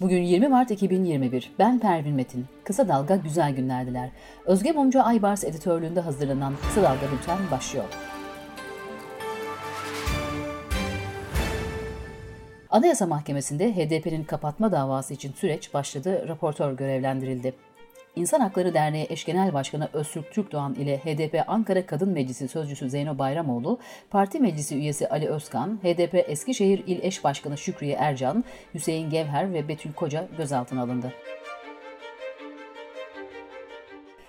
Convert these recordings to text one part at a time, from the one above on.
Bugün 20 Mart 2021. Ben Pervin Metin. Kısa Dalga güzel günlerdiler. Özge Mumcu Aybars editörlüğünde hazırlanan Kısa Dalga Bülten başlıyor. Anayasa Mahkemesi'nde HDP'nin kapatma davası için süreç başladı, raportör görevlendirildi. İnsan Hakları Derneği Eş Genel Başkanı Öztürk Türkdoğan ile HDP Ankara Kadın Meclisi Sözcüsü Zeyno Bayramoğlu, Parti Meclisi üyesi Ali Özkan, HDP Eskişehir İl Eş Başkanı Şükriye Ercan, Hüseyin Gevher ve Betül Koca gözaltına alındı.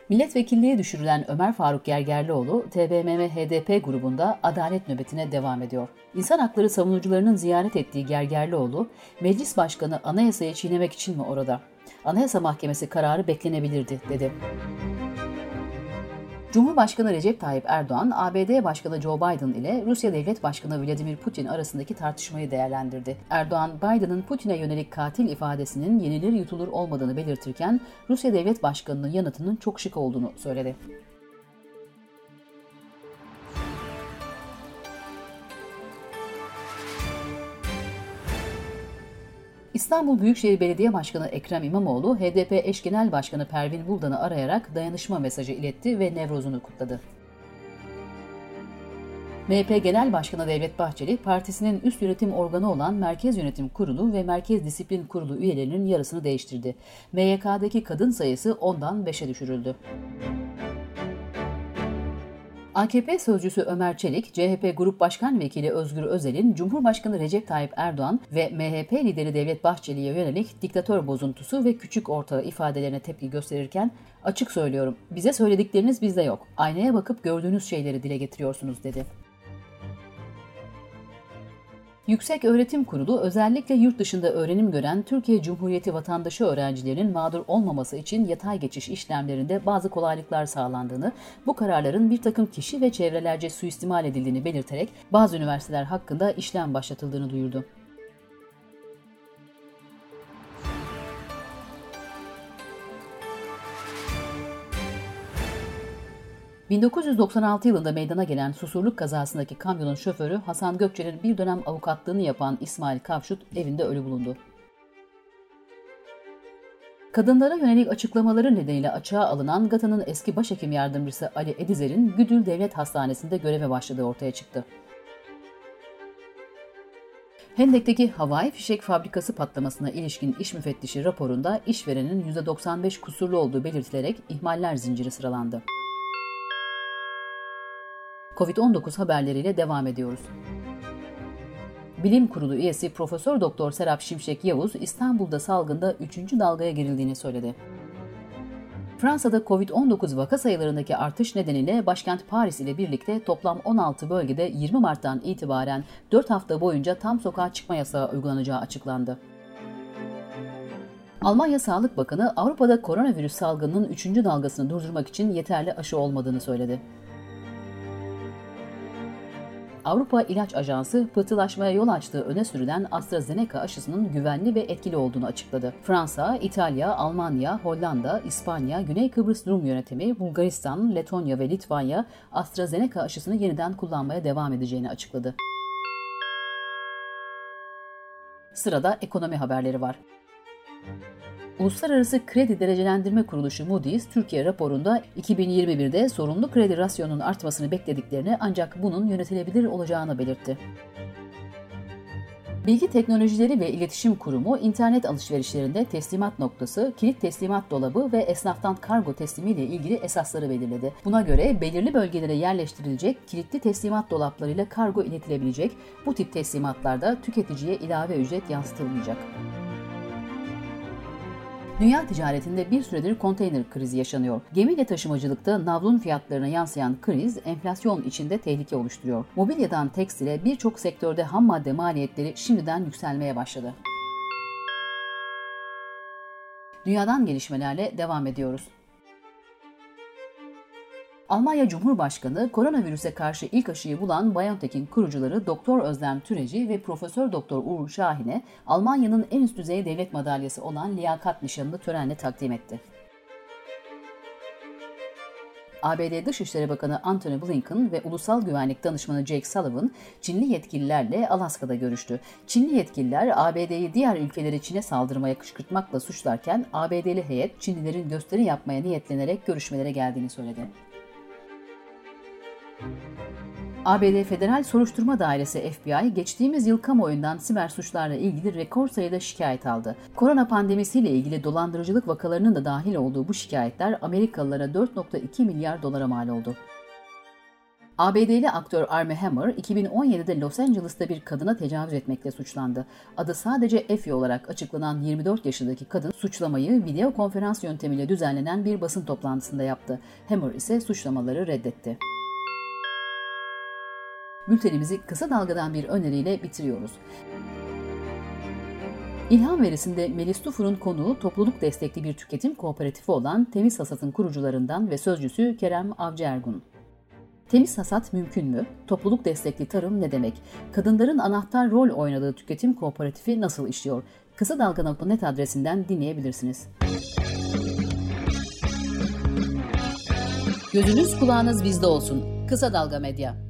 Milletvekilliğe düşürülen Ömer Faruk Gergerlioğlu, TBMM HDP grubunda adalet nöbetine devam ediyor. İnsan hakları savunucularının ziyaret ettiği Gergerlioğlu, meclis başkanı anayasayı çiğnemek için mi orada? Anayasa Mahkemesi kararı beklenebilirdi, dedi. Cumhurbaşkanı Recep Tayyip Erdoğan, ABD Başkanı Joe Biden ile Rusya Devlet Başkanı Vladimir Putin arasındaki tartışmayı değerlendirdi. Erdoğan, Biden'ın Putin'e yönelik katil ifadesinin yenilir yutulur olmadığını belirtirken, Rusya Devlet Başkanı'nın yanıtının çok şık olduğunu söyledi. İstanbul Büyükşehir Belediye Başkanı Ekrem İmamoğlu, HDP eş genel başkanı Pervin Buldan'ı arayarak dayanışma mesajı iletti ve Nevroz'unu kutladı. MHP Genel Başkanı Devlet Bahçeli, partisinin üst yönetim organı olan Merkez Yönetim Kurulu ve Merkez Disiplin Kurulu üyelerinin yarısını değiştirdi. MYK'daki kadın sayısı 10'dan 5'e düşürüldü. AKP sözcüsü Ömer Çelik, CHP Grup Başkan Vekili Özgür Özel'in Cumhurbaşkanı Recep Tayyip Erdoğan ve MHP lideri Devlet Bahçeli'ye yönelik diktatör bozuntusu ve küçük ortağı ifadelerine tepki gösterirken açık söylüyorum bize söyledikleriniz bizde yok. Aynaya bakıp gördüğünüz şeyleri dile getiriyorsunuz dedi. Yüksek Öğretim Kurulu özellikle yurt dışında öğrenim gören Türkiye Cumhuriyeti vatandaşı öğrencilerinin mağdur olmaması için yatay geçiş işlemlerinde bazı kolaylıklar sağlandığını, bu kararların bir takım kişi ve çevrelerce suistimal edildiğini belirterek bazı üniversiteler hakkında işlem başlatıldığını duyurdu. 1996 yılında meydana gelen Susurluk kazasındaki kamyonun şoförü Hasan Gökçe'nin bir dönem avukatlığını yapan İsmail Kavşut evinde ölü bulundu. Kadınlara yönelik açıklamaları nedeniyle açığa alınan GATA'nın eski başhekim yardımcısı Ali Edizer'in Güdül Devlet Hastanesi'nde göreve başladığı ortaya çıktı. Hendek'teki havai fişek fabrikası patlamasına ilişkin iş müfettişi raporunda işverenin %95 kusurlu olduğu belirtilerek ihmaller zinciri sıralandı. Covid-19 haberleriyle devam ediyoruz. Bilim Kurulu üyesi Profesör Doktor Serap Şimşek Yavuz İstanbul'da salgında 3. dalgaya girildiğini söyledi. Fransa'da Covid-19 vaka sayılarındaki artış nedeniyle başkent Paris ile birlikte toplam 16 bölgede 20 Mart'tan itibaren 4 hafta boyunca tam sokağa çıkma yasağı uygulanacağı açıklandı. Almanya Sağlık Bakanı Avrupa'da koronavirüs salgınının 3. dalgasını durdurmak için yeterli aşı olmadığını söyledi. Avrupa İlaç Ajansı pıhtılaşmaya yol açtığı öne sürülen AstraZeneca aşısının güvenli ve etkili olduğunu açıkladı. Fransa, İtalya, Almanya, Hollanda, İspanya, Güney Kıbrıs Rum Yönetimi, Bulgaristan, Letonya ve Litvanya AstraZeneca aşısını yeniden kullanmaya devam edeceğini açıkladı. Sırada ekonomi haberleri var. Uluslararası Kredi Derecelendirme Kuruluşu Moody's, Türkiye raporunda 2021'de sorunlu kredi rasyonunun artmasını beklediklerini ancak bunun yönetilebilir olacağını belirtti. Bilgi Teknolojileri ve İletişim Kurumu internet alışverişlerinde teslimat noktası, kilit teslimat dolabı ve esnaftan kargo teslimi ile ilgili esasları belirledi. Buna göre belirli bölgelere yerleştirilecek kilitli teslimat dolaplarıyla kargo iletilebilecek. Bu tip teslimatlarda tüketiciye ilave ücret yansıtılmayacak. Dünya ticaretinde bir süredir konteyner krizi yaşanıyor. Gemiyle taşımacılıkta navlun fiyatlarına yansıyan kriz enflasyon içinde tehlike oluşturuyor. Mobilyadan tekstile birçok sektörde ham madde maliyetleri şimdiden yükselmeye başladı. Dünyadan gelişmelerle devam ediyoruz. Almanya Cumhurbaşkanı koronavirüse karşı ilk aşıyı bulan BioNTech'in kurucuları Doktor Özlem Türeci ve Profesör Doktor Uğur Şahin'e Almanya'nın en üst düzey devlet madalyası olan liyakat nişanını törenle takdim etti. ABD Dışişleri Bakanı Antony Blinken ve Ulusal Güvenlik Danışmanı Jake Sullivan Çinli yetkililerle Alaska'da görüştü. Çinli yetkililer ABD'yi diğer ülkeleri Çin'e saldırmaya kışkırtmakla suçlarken ABD'li heyet Çinlilerin gösteri yapmaya niyetlenerek görüşmelere geldiğini söyledi. ABD Federal Soruşturma Dairesi FBI geçtiğimiz yıl kamuoyundan siber suçlarla ilgili rekor sayıda şikayet aldı. Korona pandemisiyle ilgili dolandırıcılık vakalarının da dahil olduğu bu şikayetler Amerikalılara 4.2 milyar dolara mal oldu. ABD'li aktör Armie Hammer 2017'de Los Angeles'ta bir kadına tecavüz etmekle suçlandı. Adı sadece Effie olarak açıklanan 24 yaşındaki kadın suçlamayı video konferans yöntemiyle düzenlenen bir basın toplantısında yaptı. Hammer ise suçlamaları reddetti. Bültenimizi kısa dalgadan bir öneriyle bitiriyoruz. İlham verisinde Melis Tufur'un konuğu topluluk destekli bir tüketim kooperatifi olan Temiz Hasat'ın kurucularından ve sözcüsü Kerem Avcı Ergun. Temiz hasat mümkün mü? Topluluk destekli tarım ne demek? Kadınların anahtar rol oynadığı tüketim kooperatifi nasıl işliyor? Kısa Dalga.net adresinden dinleyebilirsiniz. Gözünüz kulağınız bizde olsun. Kısa Dalga Medya.